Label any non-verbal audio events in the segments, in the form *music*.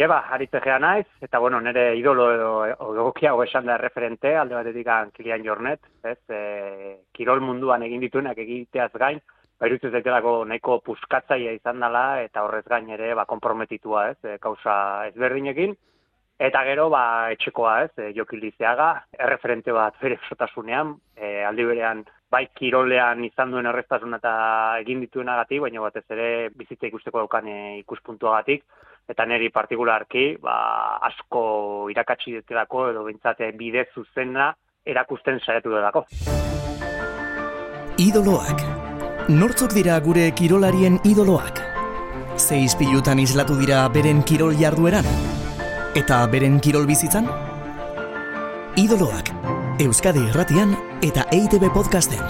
Eba, aritzegea naiz, eta bueno, nire idolo egokiago esan da referente, alde batetik Kilian Jornet, ez, e, kirol munduan egin dituenak egiteaz gain, Bairutz ez daitelako nahiko puskatzaia izan dela, eta horrez gain ere, ba, komprometitua, ez, e, kausa ezberdinekin. Eta gero, ba, etxekoa, ez, e, jokilizeaga, erreferente bat bere sotasunean, e, aldi berean, bai kirolean izan duen erreztasun eta egin dituenagatik, baina batez ere bizitza ikusteko daukan e, ikuspuntuagatik, eta niri partikularki, ba, asko irakatsi detelako, edo bintzate bide zuzena erakusten saiatu delako. Idoloak Nortzuk dira gure kirolarien idoloak? Zeiz pilutan islatu dira beren kirol jardueran? Eta beren kirol bizitzan? Idoloak, Euskadi Erratian eta EITB Podcasten.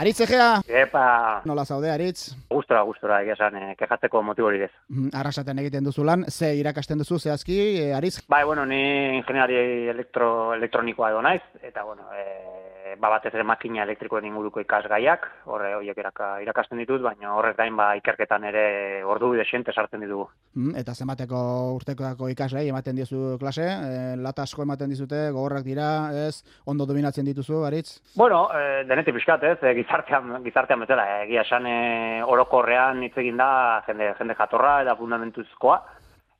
Aritz egea! Epa! Nola zaude, Aritz? Gustora, gustora, egia esan, eh, kejatzeko motibo hori dez. Mm, arrasaten egiten duzu lan, ze irakasten duzu, zehazki, eh, Aritz? Bai, bueno, ni ingeniari elektro, elektronikoa edo naiz, eta, bueno, eh, ba batez ere makina elektrikoen inguruko ikasgaiak, horre horiek irakasten ditut, baina horrez gain ba ikerketan ere ordu desente sartzen ditugu. Mm, eta zenbateko urtekoako ikaslei ematen diozu klase, e, lata asko ematen dizute, gogorrak dira, ez, ondo dominatzen dituzu, Aritz? Bueno, e, denetik pixkat, ez, e, gizartean, gizartean betela, egia esan e, orokorrean hitz egin da jende, jende jatorra eta fundamentuzkoa,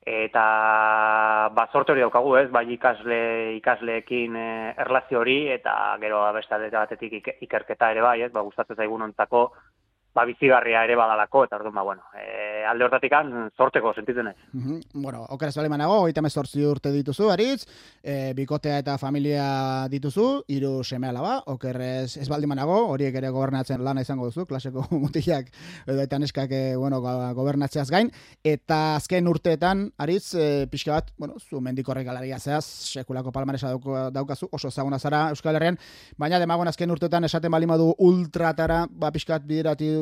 eta ba sorte hori daukagu, ez? Bai ikasle ikasleekin e, erlazio hori eta gero beste batetik ikerketa ere bai, ez? Ba gustatzen zaigunontzako ba, bizigarria ere badalako, eta orduan, ba, bueno, e, alde hortatik sorteko sentitzen ez. Mm Bueno, okeraz bali manago, oita mezortzi urte dituzu, aritz, e, bikotea eta familia dituzu, hiru seme alaba, okerrez ez baldi manago, horiek ere gobernatzen lana izango duzu, klaseko *laughs* mutiak, edo eta neskak, e, bueno, gobernatzeaz gain, eta azken urteetan, aritz, e, pixka bat, bueno, zu mendiko regalaria zeaz, sekulako palmaresa daukazu, oso zaguna zara Euskal Herrian, baina demagon azken urteetan esaten bali madu ultratara, ba, pixka bat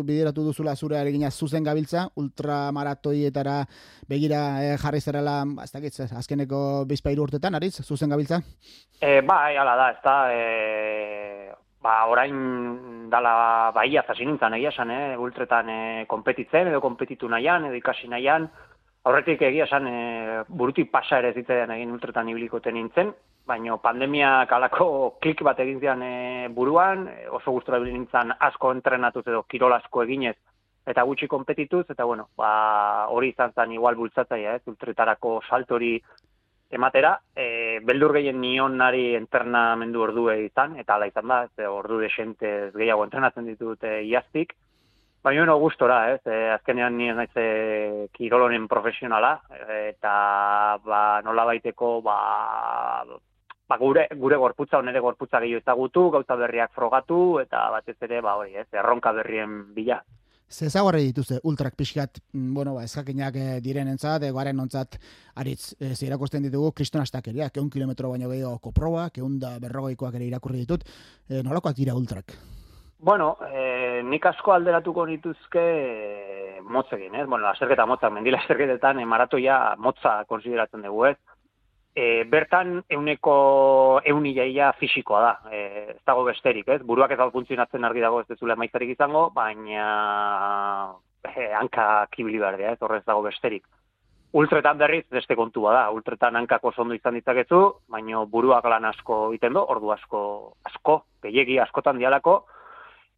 bideratu bideratu duzula zure aregina zuzen gabiltza, ultramaratoietara begira eh, jarri zerela, ba, ez dakit, azkeneko bizpairu urtetan, aritz, zuzen gabiltza? E, ba, ala da, ez da, e, ba, orain dala baia zasinintzen egia esan, eh, ultretan e, kompetitzen edo kompetitu nahian, edo ikasi nahian, Horretik egia esan, e, burutik pasa ere zitzean egin ultretan ibilikoten nintzen, baina pandemia kalako klik bat egin zian e, buruan, e, oso gustora bilin nintzen asko entrenatuz edo kirol asko eginez, eta gutxi kompetituz, eta bueno, ba, hori izan zen igual bultzatzaia, ez, ultretarako saltori ematera, e, beldur gehien nion nari entrenamendu ordue izan, eta ala izan da, ez, ordu desente gehiago entrenatzen ditut e, iaztik, Baina no gustora, ez, e, azkenean ni naiz e, kirolonen profesionala eta ba nola baiteko ba ba, gure, gure gorputza, onere gorputza gehiago ezagutu, gauza berriak frogatu, eta batez ere, ba, hori, ez, erronka berrien bila. Zezagarri dituzte ultrak pixkat, mm, bueno, ba, eskakinak e, diren entzat, egoaren nontzat, aritz, e, irakusten ditugu, kristonastakeria, astakeriak, keun kilometro baino gehiago koproba, keun da berrogoikoak ere irakurri ditut, e, nolakoak dira ultrak? Bueno, e, nik asko alderatuko nituzke e, motzekin, ez? Bueno, laserketa motza, mendila laserketetan, e, maratoia motza konsideratzen dugu, ez? E, bertan euneko eunilaia fisikoa da, e, ez dago besterik, ez? Buruak ez dut funtzionatzen argi dago ez dezule maiztarik izango, baina e, hanka kibili berdea, ez horrez dago besterik. Ultretan berriz beste kontua da, ultretan hankako zondo izan ditzakezu, baina buruak lan asko egiten du, ordu asko, asko, gehiegi askotan dialako,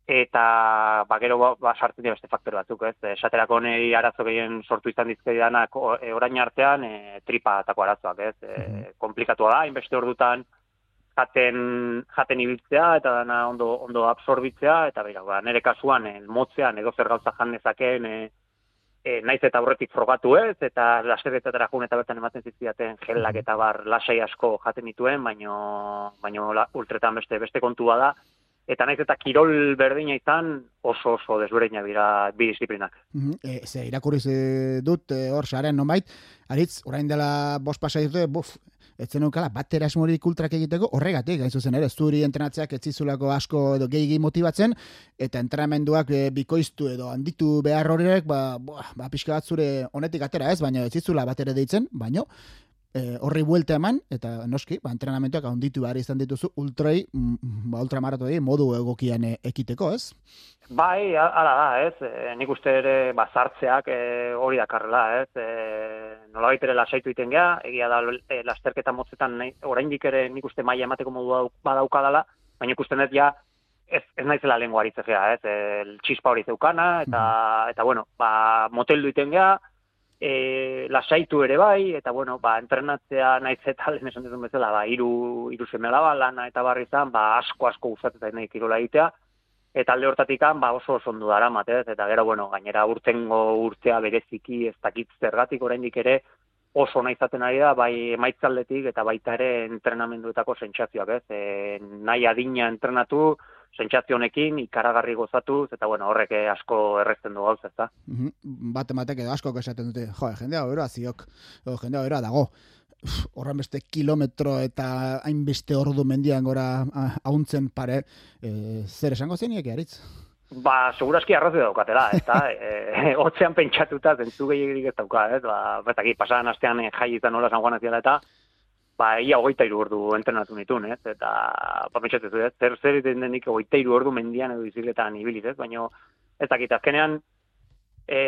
eta ba gero ba, ba sartzen dira beste faktore batzuk, ez? Esaterako nei arazo gehien sortu izan dizkedianak e, orain artean e, tripa atako arazoak, ez? E, mm Komplikatua da, inbeste ordutan jaten jaten ibiltzea eta dana ondo ondo absorbitzea eta beira, ba nere kasuan el motzean edo zer gauza jan dezakeen e, e, naiz eta aurretik frogatu ez, eta laserretetara jun eta bertan ematen zizkiaten gelak eta bar lasai asko jaten dituen, baino, baino ultretan beste, beste kontua da, eta naiz eta kirol berdina izan oso oso desberdina dira bi disiplinak. Mm -hmm. ze irakurri dut e, hor saren nonbait, aritz orain dela bost pasa dute, buf, etzen ukala batera esmorik ultrak egiteko horregatik gain zuzen ere zuri entrenatzeak etzizulako asko edo gehi motibatzen eta entrenamenduak e, bikoiztu edo handitu behar horrek ba, ba, ba pixka bat zure honetik atera ez baina etzizula batera deitzen baino e, horri buelta eman, eta noski, ba, entrenamentuak handitu behar izan dituzu, ultrai, mm, ba, ultramaratu modu egokian e, ekiteko, ez? Bai, ala da, ez, e, nik uste ere, ba, zartzeak e, hori dakarrela, ez, e, nola baitere lasaitu iten geha, egia da, e, lasterketa motzetan, oraindik ere nik uste maia emateko modu badaukadala, baina ikusten ez ja, ez, ez naizela lengua aritzea, ez, el txispa hori zeukana, eta, mm. eta bueno, ba, moteldu iten geha, e, lasaitu ere bai, eta bueno, ba, entrenatzea naiz eta *laughs* lehen esan duzun bezala, ba, iru, iru semela ba, lana eta barri zan, ba, asko asko gustatzen nahi kirola egitea, eta alde hortatik ba, oso oso ondu dara matez, eta gero, bueno, gainera urtengo urtea bereziki ez dakit zergatik oraindik ere, oso nahi izaten ari da, bai emaitzaldetik eta baita ere entrenamenduetako sentsazioak, ez? E, nahi adina entrenatu, sentsazio honekin ikaragarri gozatu eta bueno, horrek asko errezten du gauza, ezta. Mm -hmm. Bate matek edo asko esaten dute, jo, jendea beroa ziok, o, jendea beroa dago. Horren beste kilometro eta hainbeste ordu mendian gora hauntzen pare, e, zer esango zeniek aritz? Ba, segurazki arrazu daukatela, eta *laughs* e, otzean pentsatuta zentzu gehiagirik ez dauka, ez? Ba, betaki, pasadan astean e, jai izan nola San Juan eta ba, ia hogeita iru ordu entrenatu nitun, ez? Eta, ba, pentsatzen zu, ez? Zer, zer iten denik hogeita iru ordu mendian edo izirletan ibiliz, ez? Baina, ez dakit, azkenean, e,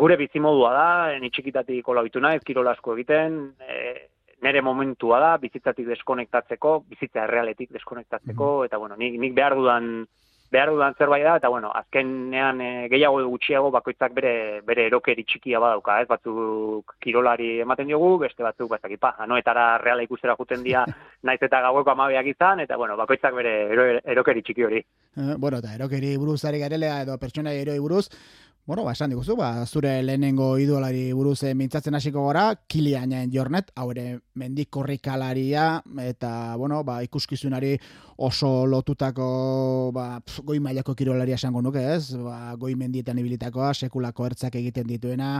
gure bizimodua da, nitxikitatik kola bitu nahi, kirola asko egiten, e, nere momentua da, bizitzatik deskonektatzeko, bizitza errealetik deskonektatzeko, mm eta, bueno, nik, nik behar dudan, behar dudan zerbait da, eta bueno, azkenean e, gehiago gutxiago bakoitzak bere, bere erokeri txikia badauka, ez batzuk kirolari ematen diogu, beste batzuk batzak ipa, anoetara reala ikustera juten dia *laughs* naiz eta gaueko amabeak izan, eta bueno, bakoitzak bere erokeri txiki hori. Eh, bueno, eta erokeri buruz ari garelea edo pertsona eroi buruz, Bueno, ba, esan diguzu, ba, zure lehenengo idolari buruz eh, mintzatzen hasiko gora, Kilian Jornet, haure mendik korrikalaria, eta, bueno, ba, ikuskizunari oso lotutako, ba, pf, goi mailako kirolaria esango nuke, ez? Ba, goi mendietan ibilitakoa, sekulako ertzak egiten dituena,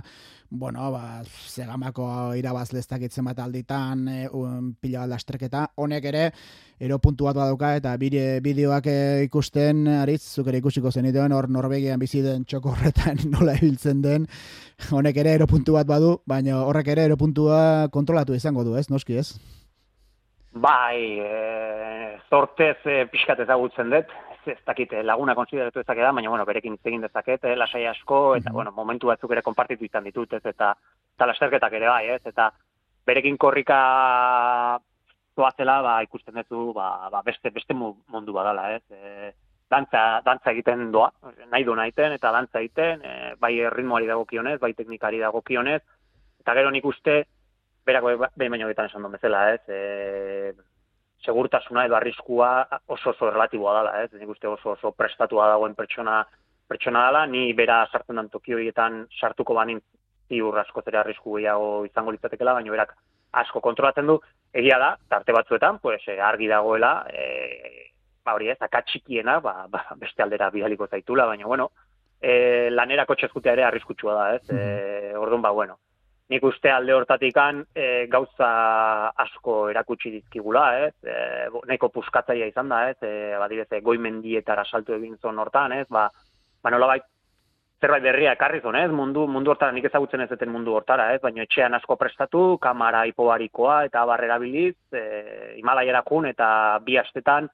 bueno, ba, zegamako irabaz leztakitzen bat alditan, e, un, pila lasterketa, honek ere, eropuntu bat badauka eta bide bideoak eh, ikusten aritz zuk ere ikusiko zenituen hor Norvegian bizi den txokorretan *laughs* nola ibiltzen den. Honek ere eropuntu bat badu baina horrek ere eropuntua kontrolatu izango du ez? Noski ez? Bai, e, zortez e, pixkat ezagutzen dut, ez dakit laguna konsideratu ezak da, baina bueno, berekin egin dezaket, e, lasai asko, eta bueno, momentu batzuk ere konpartitu izan ditut, ez, eta, eta lasterketak ere bai, ez, eta berekin korrika zela ba, ikusten duzu ba, ba, beste beste mundu badala, ez? E, dantza, dantza egiten doa, nahi du nahiten, eta dantza egiten, e, bai ritmoari dagokionez, bai teknikari dagokionez, eta gero nik uste, berako behin baino getan esan bezala, ez? E, segurtasuna edo arriskua oso oso relatiboa dala, ez? Nik uste oso oso prestatua dagoen pertsona pertsona dala, ni bera sartzen dan tokioietan sartuko banin ziur asko zera arrisku gehiago izango litzatekela, baina berak asko kontrolatzen du, egia da, tarte batzuetan, pues, eh, argi dagoela, e, ba, hori ez, akatxikiena, ba, ba, beste aldera bidaliko zaitula, baina, bueno, e, lanera kotxezkutea ere arriskutsua da, ez, e, orduan, ba, bueno, nik uste alde hortatikan e, gauza asko erakutsi dizkigula, ez, e, neko puskatzaia izan da, ez, e, badirez, goi mendietara saltu egin zon hortan, ez, ba, ba nola zerbait berria ekarri zuen, ez? Mundu, mundu hortara, nik ezagutzen ez duten mundu hortara, ez? Baina etxean asko prestatu, kamara hipobarikoa eta barrera biliz, e, Himalaiera eta bi astetan,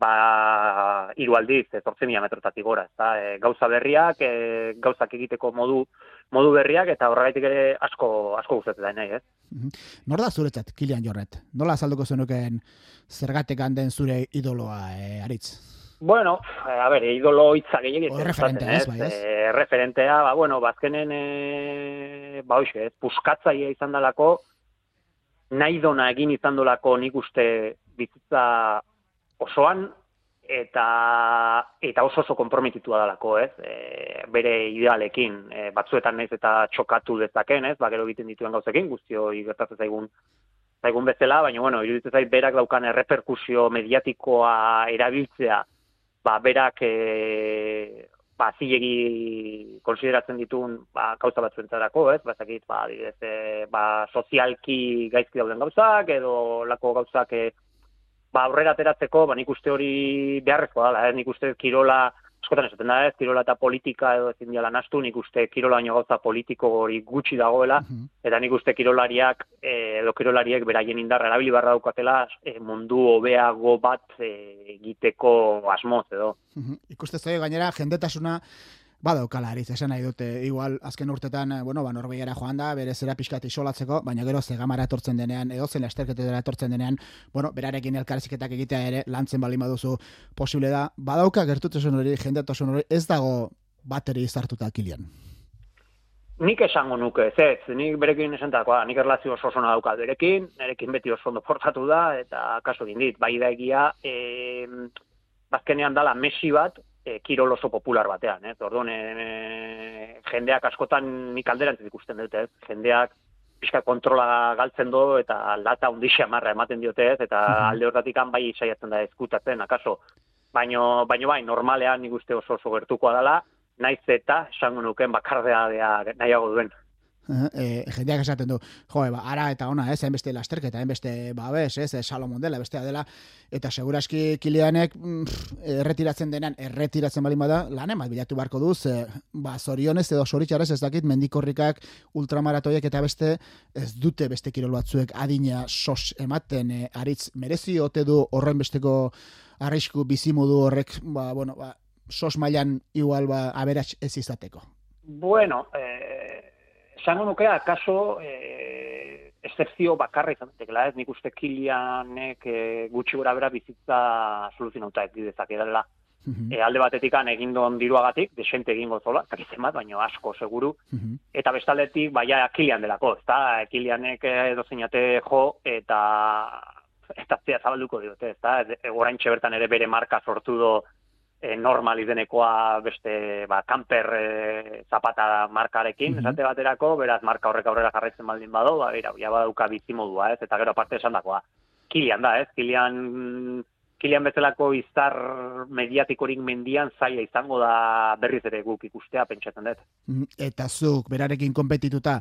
ba, hiru aldiz, ez mila metrotatik gora, ez e, gauza berriak, e, gauzak egiteko modu, modu berriak, eta horregaitik ere asko, asko gustatzen da, nahi, ez? Mhm. Nor da zuretzat, Kilian Jorret? Nola azalduko zenuken zergatek den zure idoloa, e, Aritz? Bueno, a ver, idolo hitza gehiago. referentea, ez, bai, ez? Eh, referentea, ba, bueno, bazkenen, eh, ba, hoxe, ez, puskatzaia izan dalako, nahi dona egin izan dolako nik uste bizitza osoan, eta eta oso oso komprometitua dalako, ez? E, bere idealekin, e, batzuetan naiz eta txokatu dezaken, ez? Ba, gero egiten dituen gauzekin, guztio gertatzen zaigun zaigun bezala, baina bueno, iruditzen zait berak daukan erreperkusio mediatikoa erabiltzea ba, berak e, ba, zilegi konsideratzen ditun ba, gauza batzuentzarako, ez? Ba, zakit, ba, direz, e, ba, sozialki gaizki dauden gauzak, edo lako gauzak e, ba, aurrera ateratzeko, ba, nik uste hori beharrezkoa dela, eh? nik uste kirola askotan esaten da ez, kirola eta politika edo ezin diala nastu, nik uste kirola baino gauza politiko hori gutxi dagoela, Mhm. eta nik uste kirolariak, e, edo kirolariek beraien indarra erabili barra daukatela e, mundu hobeago bat e, egiteko asmoz edo. Ikuste zoi gainera jendetasuna badaukala aritz, esan nahi dute, igual azken urtetan, eh, bueno, ba, norbeiera joan da, bere zera pixkat isolatzeko, baina gero zegamara etortzen denean, edo zen lasterketetara etortzen denean, bueno, berarekin elkarrizketak egitea ere lantzen baldin baduzu posible da, badauka gertutasun hori, jendetasun hori, ez dago bateri izartuta kilian. Nik esango nuke, ez ez, nik berekin esan dagoa, nik erlazio oso oso daukat berekin, berekin beti oso ondo portatu da, eta kaso egin dit, bai da egia, e, bazkenean dala Messi bat, e, kirol oso popular batean, ez? Orduan, e, jendeak askotan nik alderantz ikusten dut, ez? Jendeak pixka kontrola galtzen do eta lata hundixe amarra ematen diote, ez? Eta Mhm. alde hortatik bai saiatzen da ezkutatzen, akaso. Baino, baino bai, normalean nik uste oso oso gertukoa dela, naiz eta esango nuken bakardea nahiago duen. E, jendeak esaten du, jo, ba, ara eta ona, ez, hainbeste lasterketa, hainbeste babes, ez, Salomon dela, bestea dela, eta seguraski kilianek pff, erretiratzen denean, erretiratzen balin bada, lan emat bilatu beharko du, ze, ba, zorionez edo zoritxarrez ez dakit, mendikorrikak, ultramaratoiek eta beste, ez dute beste kirol batzuek adina sos ematen, e, aritz merezi ote du horren besteko arrisku bizimodu horrek, ba, bueno, ba, sos mailan igual ba, aberats ez izateko. Bueno, eh, esango nuke, akaso, eh, excepzio bakarra izan daitekeela, ez nik uste kilianek eh, gutxi gora bera bizitza soluzionauta ez didezak edela. Mhm, E, alde batetik egin don diruagatik, desente egingo zola, kakitzen bat, baino asko seguru, mhm. eta bestaldetik, baia kilian delako, ez da, kilianek edo zeinate jo, eta eta zea zabalduko diote, ez da, oraintxe bertan ere bere marka sortu do, e, normal izenekoa beste ba, kamper e, zapata markarekin, Mhm. esate baterako, beraz marka horrek aurrera jarraitzen baldin bado, ba, bera, ja badauka bizimodua, ez, eta gero aparte esan dakoa. Kilian da, ez, Kilian, Kilian bezalako izar mediatikorik mendian zaila izango da berriz ere guk ikustea, pentsatzen dut. Mhm, Eta zuk berarekin konpetituta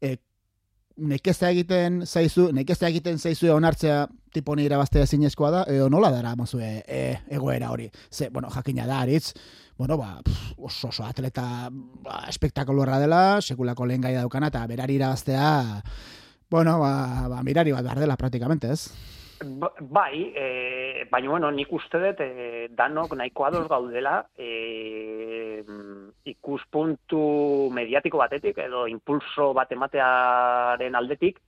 e, nekeza egiten zaizu, nekeza egiten zaizu onartzea tipo ni irabaztea zinezkoa da, edo nola dara mazue e, egoera hori. Ze, bueno, jakina da, aritz, bueno, ba, pff, oso, oso atleta ba, espektakulorra dela, sekulako lehen gai daukana, eta berari irabaztea, bueno, ba, ba, mirari bat behar dela praktikamente, ez? Ba- Bai, e, baina bueno, nik uste dut e, danok nahiko ados gaudela e, ikuspuntu mediatiko batetik edo impulso bat ematearen aldetik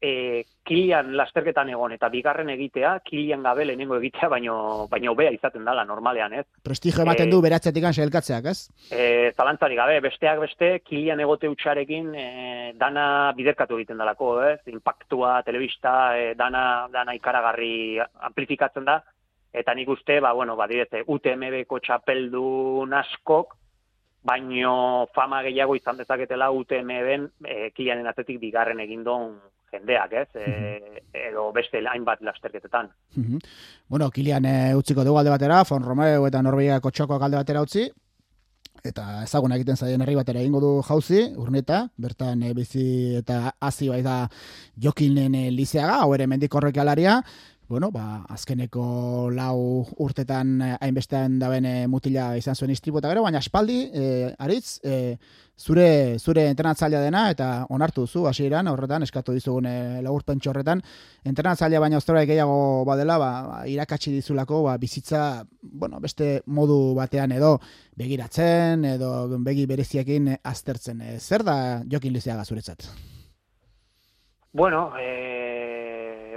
e, kilian lasterketan egon eta bigarren egitea, kilian gabe lehenengo egitea, baino, baino bea izaten dala normalean, ez? Prestigio ematen Eh, du beratzetik sailkatzeak, ez? E, zalantzari gabe, besteak beste, kilian egote utxarekin e, dana biderkatu egiten dalako, ez? Impactua, telebista, e, dana, dana ikaragarri amplifikatzen da, eta nik uste, ba, bueno, ba, direte, UTMB-ko txapeldun askok, baino fama gehiago izan dezaketela UTMB-en e, kilianen atzetik bigarren egin don jendeak, ez? E, edo beste hainbat lasterketetan. Mhm. Bueno, Kilian e, utziko dugu alde batera, Fon Romeo eta Norvegiako txokoak alde batera utzi, eta ezaguna egiten zaien herri batera egingo du jauzi, urneta, bertan e, bizi eta hasi bai da jokinen e, lizeaga, hau ere mendikorrek alaria, bueno, ba, azkeneko lau urtetan eh, hainbestean daben e, mutila izan zuen istripu eta gero, baina espaldi, e, aritz, e, zure zure entrenatzailea dena eta onartu zu hasieran horretan eskatu dizugun e, laburpentxo horretan. Entrenatzailea baina oztorai gehiago badela ba, ba, irakatsi dizulako ba, bizitza bueno, beste modu batean edo begiratzen edo begi bereziakin aztertzen. E, zer da Jokin Lizeaga zuretzat? Bueno, e,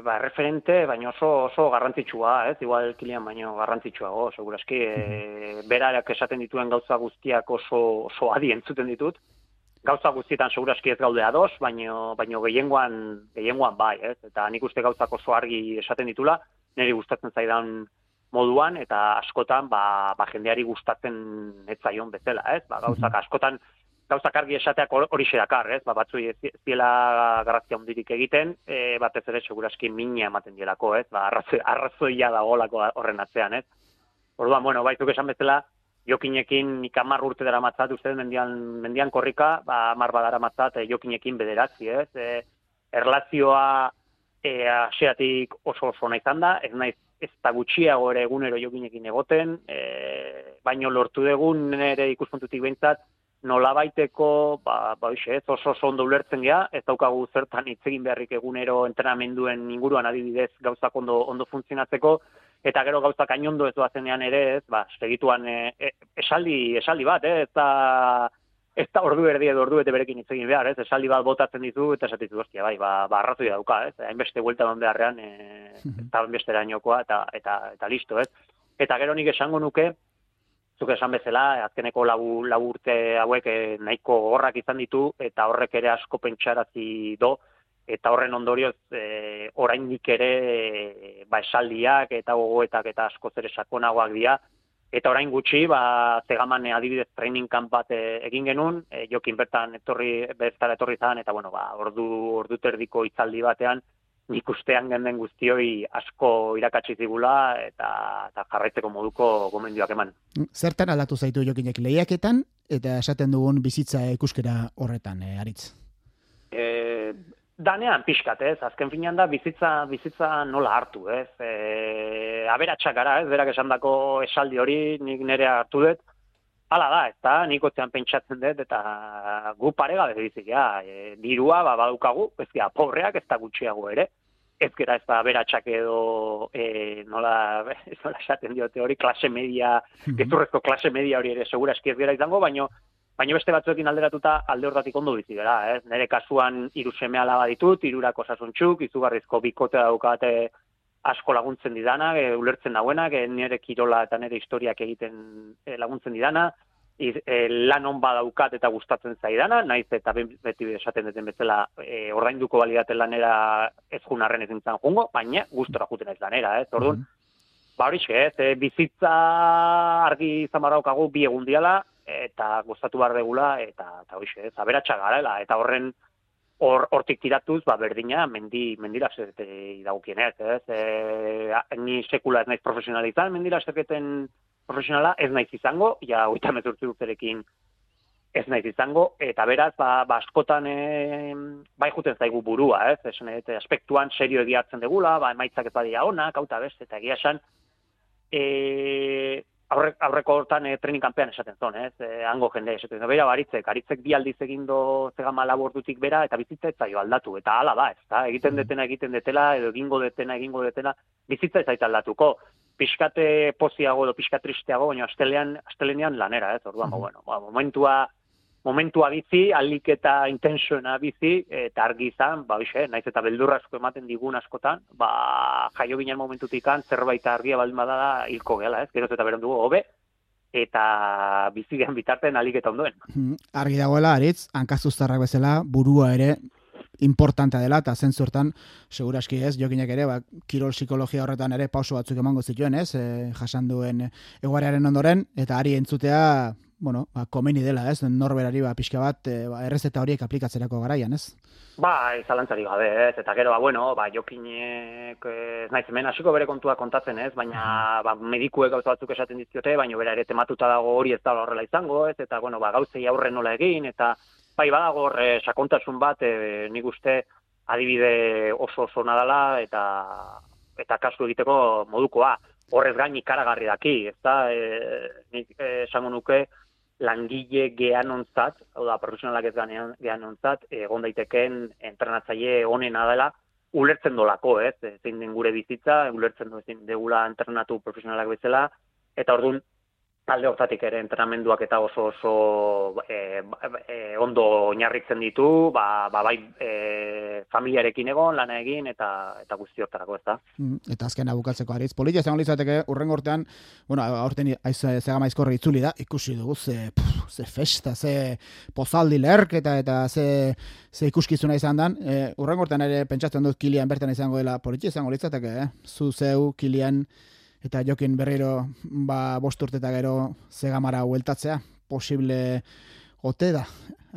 ba, referente, baina oso, oso garrantzitsua, ez? Igual kilian baino garrantzitsuago, seguraski. E, berarak esaten dituen gauza guztiak oso, oso adi entzuten ditut. Gauza guztietan seguraski ez gaude ados, baino, baino gehiengoan, gehiengoan bai, ez? Eta nik uste gauzak oso argi esaten ditula, niri gustatzen zaidan moduan, eta askotan, ba, ba jendeari gustatzen ez zaion bezala, ez? Ba, gauzak askotan, gauzak argi esateak hor- hori dakar, ez? Ba, batzui ziela garrazia hundirik egiten, e, batez ere seguraski mina ematen dielako, ez? Ba, arrazoi, arrazoia dagolako horren atzean, ez? Orduan, bueno, baitzuk esan bezala, jokinekin nik amar urte dara matzat, uste mendian, mendian korrika, ba, amar badara matzat, e, jokinekin bederatzi, ez? E, erlazioa e, asiatik oso oso izan da, ez naiz ez da gutxiago ere egunero jokinekin egoten, e, baino lortu dugun nire ikuspuntutik behintzat, nola baiteko, ba, ba ez, oso oso ondo ulertzen gea, ez daukagu zertan hitz egin beharrik egunero entrenamenduen inguruan adibidez gauzak ondo, ondo funtzionatzeko, eta gero gauzak ainondo ez doazenean ere, ez, ba, segituan e, e, esaldi, esaldi bat, eh, ez da, ez da ordu erdi edo ordu bete berekin hitz egin behar, ez, esaldi bat botatzen ditu, eta esatizu, ostia, bai, ba, ba arrazoi dauka, ez, hainbeste vuelta ban beharrean, *laughs* e, eta hainbeste erainokoa, eta, eta, eta listo, ez. Eta gero nik esango nuke, zuk esan bezala, azkeneko labu, laburte hauek eh, nahiko horrak izan ditu, eta horrek ere asko pentsarazi do, eta horren ondorioz e, oraindik ere e, ba esaldiak eta gogoetak eta asko ere sakonagoak dira, Eta orain gutxi, ba, zegaman adibidez training camp bat e, egin genuen, e, jokin bertan etorri, bertara etorri zan, eta bueno, ba, ordu, ordu terdiko itzaldi batean, nik ustean genden guztioi asko irakatsi zigula eta, eta jarraitzeko moduko gomendioak eman. Zertan aldatu zaitu jokinek lehiaketan eta esaten dugun bizitza ikuskera horretan, e, Aritz? E, danean pixkat, ez? Azken finean da bizitza bizitza nola hartu, ez? E, aberatsak gara, ez? Berak esandako esaldi hori nik nere hartu dut. Hala da, ez da, nik otzean pentsatzen dut, eta gu pare gabe bizik, ja, e, dirua, ba, badukagu, ez gara, pobreak, ez da gutxiago ere, ez gara, ez da, beratxak edo, e, nola, ez *laughs* nola esaten diote hori, klase media, mm -hmm. klase media hori ere, segura eskiez gara izango, baino, Baina beste batzuekin alderatuta alde hortatik ondo bizi gara, eh? Nere kasuan hiru seme alaba ditut, hirurak osasuntxuk, izugarrizko bikote daukate asko laguntzen didana, e, ulertzen dauenak, e, nire kirola eta nire historiak egiten e, laguntzen didana, e, lan on badaukat eta gustatzen zaidana, naiz eta beti esaten duten bezala e, ordainduko balidaten lanera ez junarren ezin zan jungo, baina gustora juten ez lanera, ez, orduan. Mm -hmm. Ba hori ez, e, bizitza argi zamaraukagu bi egun diala, eta gustatu bar degula eta eta hoize, ez, aberatsa garela eta horren hor hortik tiratuz, ba berdina mendi mendira zerte dagokienez, ez? E, ni sekula ez naiz profesionalizan, mendira zerketen profesionala ez naiz izango, ja 38 urterekin ez naiz izango eta beraz ba, ba askotan e, bai juten zaigu burua, ez? Esan eta aspektuan serio egiatzen degula, ba emaitzak ez badia onak, hauta beste eta egia esan eh aurre, aurreko hortan e, training kanpean esaten zon, ez? E, hango jende esaten zon, bera baritzek, aritzek bi aldiz egin do zegama labordutik bera, eta bizitza ez zaio aldatu, eta hala da, ez da? Egiten mm. detena, egiten detela, edo egingo detena, egingo detena, bizitza ez zaita aldatuko. Piskate poziago edo piskat tristeago, baina astelean, astelenean lanera, ez? Orduan, mm -hmm. bueno, ba, momentua, momentua bizi, alik eta intensuena bizi, eta argi izan, ba, bixe, naiz eta beldurra asko ematen digun askotan, ba, jaio ginen momentutik an, zerbait argia baldin bada hilko gela, ez? Geroz eta beren dugu, hobe, eta bizi gen bitarten alik eta ondoen. Hmm, argi dagoela, aritz, hankazuztarrak bezala, burua ere, importantea dela, eta zentzortan, seguraski ez, jokinek ere, ba, kirol psikologia horretan ere pauso batzuk emango zituen, ez, e, jasan duen eguarearen ondoren, eta ari entzutea, bueno, ba, komeni dela, ez? Norberari ba pixka bat e, ba, errezeta horiek aplikatzerako garaian, ez? Ba, izalantzari gabe, ez? Eta gero, ba, bueno, ba, jokinek, ez naiz, hemen hasiko bere kontua kontatzen, ez? Baina, ba, medikuek gauza batzuk esaten dizkiote, baina bera ere tematuta dago hori ez da horrela izango, ez? Eta, bueno, ba, gauzei aurre nola egin, eta, bai, badago horre, sakontasun bat, e, nik uste, adibide oso oso nadala, eta, eta kasu egiteko modukoa. Horrez gain ikaragarri daki, ez da, e, nik e, esango nuke, langile gean ontzat, hau da, profesionalak ez ganean gean ontzat, egon daiteken entrenatzaile honena dela, ulertzen dolako, ez, zein den gure bizitza, ulertzen du ezin degula entrenatu profesionalak bezala, eta orduan talde hortatik ere entrenamenduak eta oso oso e, e, ondo oinarritzen ditu, ba, ba bai e, familiarekin egon, lana egin eta eta guzti hortarako, ez da. Mm, eta azken abukatzeko aritz, politia zengo lizateke urren gortean, bueno, aurten aiz, zega maizkorri itzuli da, ikusi dugu ze, puf, ze festa, ze pozaldi lerk eta eta ze, ze ikuskizuna izan dan, e, urren gortean ere pentsatzen dut kilian bertan izango dela politia zengo litzateke, eh? zu zeu kilian, eta jokin berriro ba, bost urteta gero zegamara hueltatzea, posible ote da,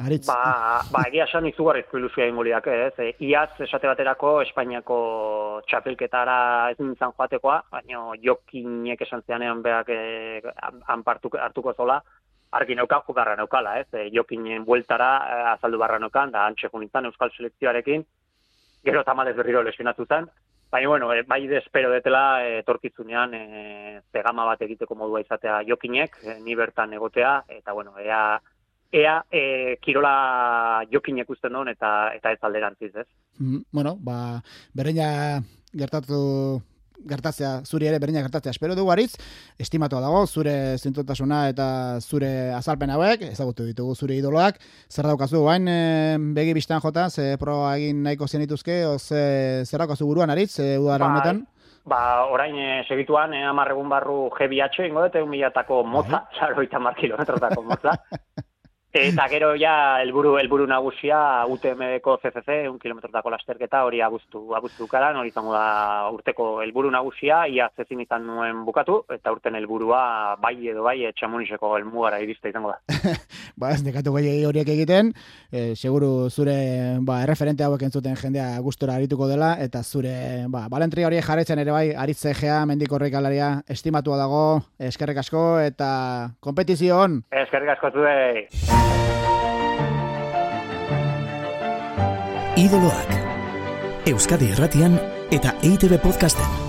aritz? Ba, ba egia esan izugarrizko ilusia ingoliak, ez? E, iaz, esate baterako, Espainiako txapelketara ez nintzen joatekoa, baina jokinek esan zeanean behak e, hartuko zola, argi neuka jugarra neukala, ez? E, jokinen bueltara e, azaldu barra neukan, da antxe junitzen euskal selekzioarekin, gero tamalez berriro lesionatu zen, Baina, bueno, e, bai espero detela e, torkizunean e, pegama bat egiteko modua izatea jokinek, e, ni bertan egotea, eta, bueno, ea, ea e, kirola jokinek usten duen, eta, eta ez alderantziz, ez? Mm, bueno, ba, berreina gertatu gertatzea, zuri ere berdina gertatzea espero dugu aritz, estimatua dago, zure zintotasuna eta zure azalpen hauek, ezagutu ditugu zure idoloak, zer daukazu, bain e, begi biztan jota, ze proa egin nahiko zenituzke, o ze, zer daukazu buruan aritz, e, udara ba, honetan? Ba, orain e, segituan, e, amarregun barru GBH, ingo dut, egun milatako motza, *laughs* saroita mar kilometrotako motza. *laughs* Eta gero ja helburu helburu nagusia UTMko CCC, un kilometrotako lasterketa hori abuztu, abuztu karan, hori izango da urteko helburu nagusia, ia zezin izan nuen bukatu, eta urten helburua bai edo bai etxamuniseko helmugara iriste izango da. *laughs* ba, ez nekatu gai horiek egiten, e, seguru zure ba, erreferente hauek entzuten jendea gustora arituko dela, eta zure ba, balentri horiek jarretzen ere bai, aritze gea, alaria, estimatua dago, eskerrek asko, eta kompetizion! Eskerrik asko zuei! Idoloak. Euskadi Irratian eta EITB Podcasten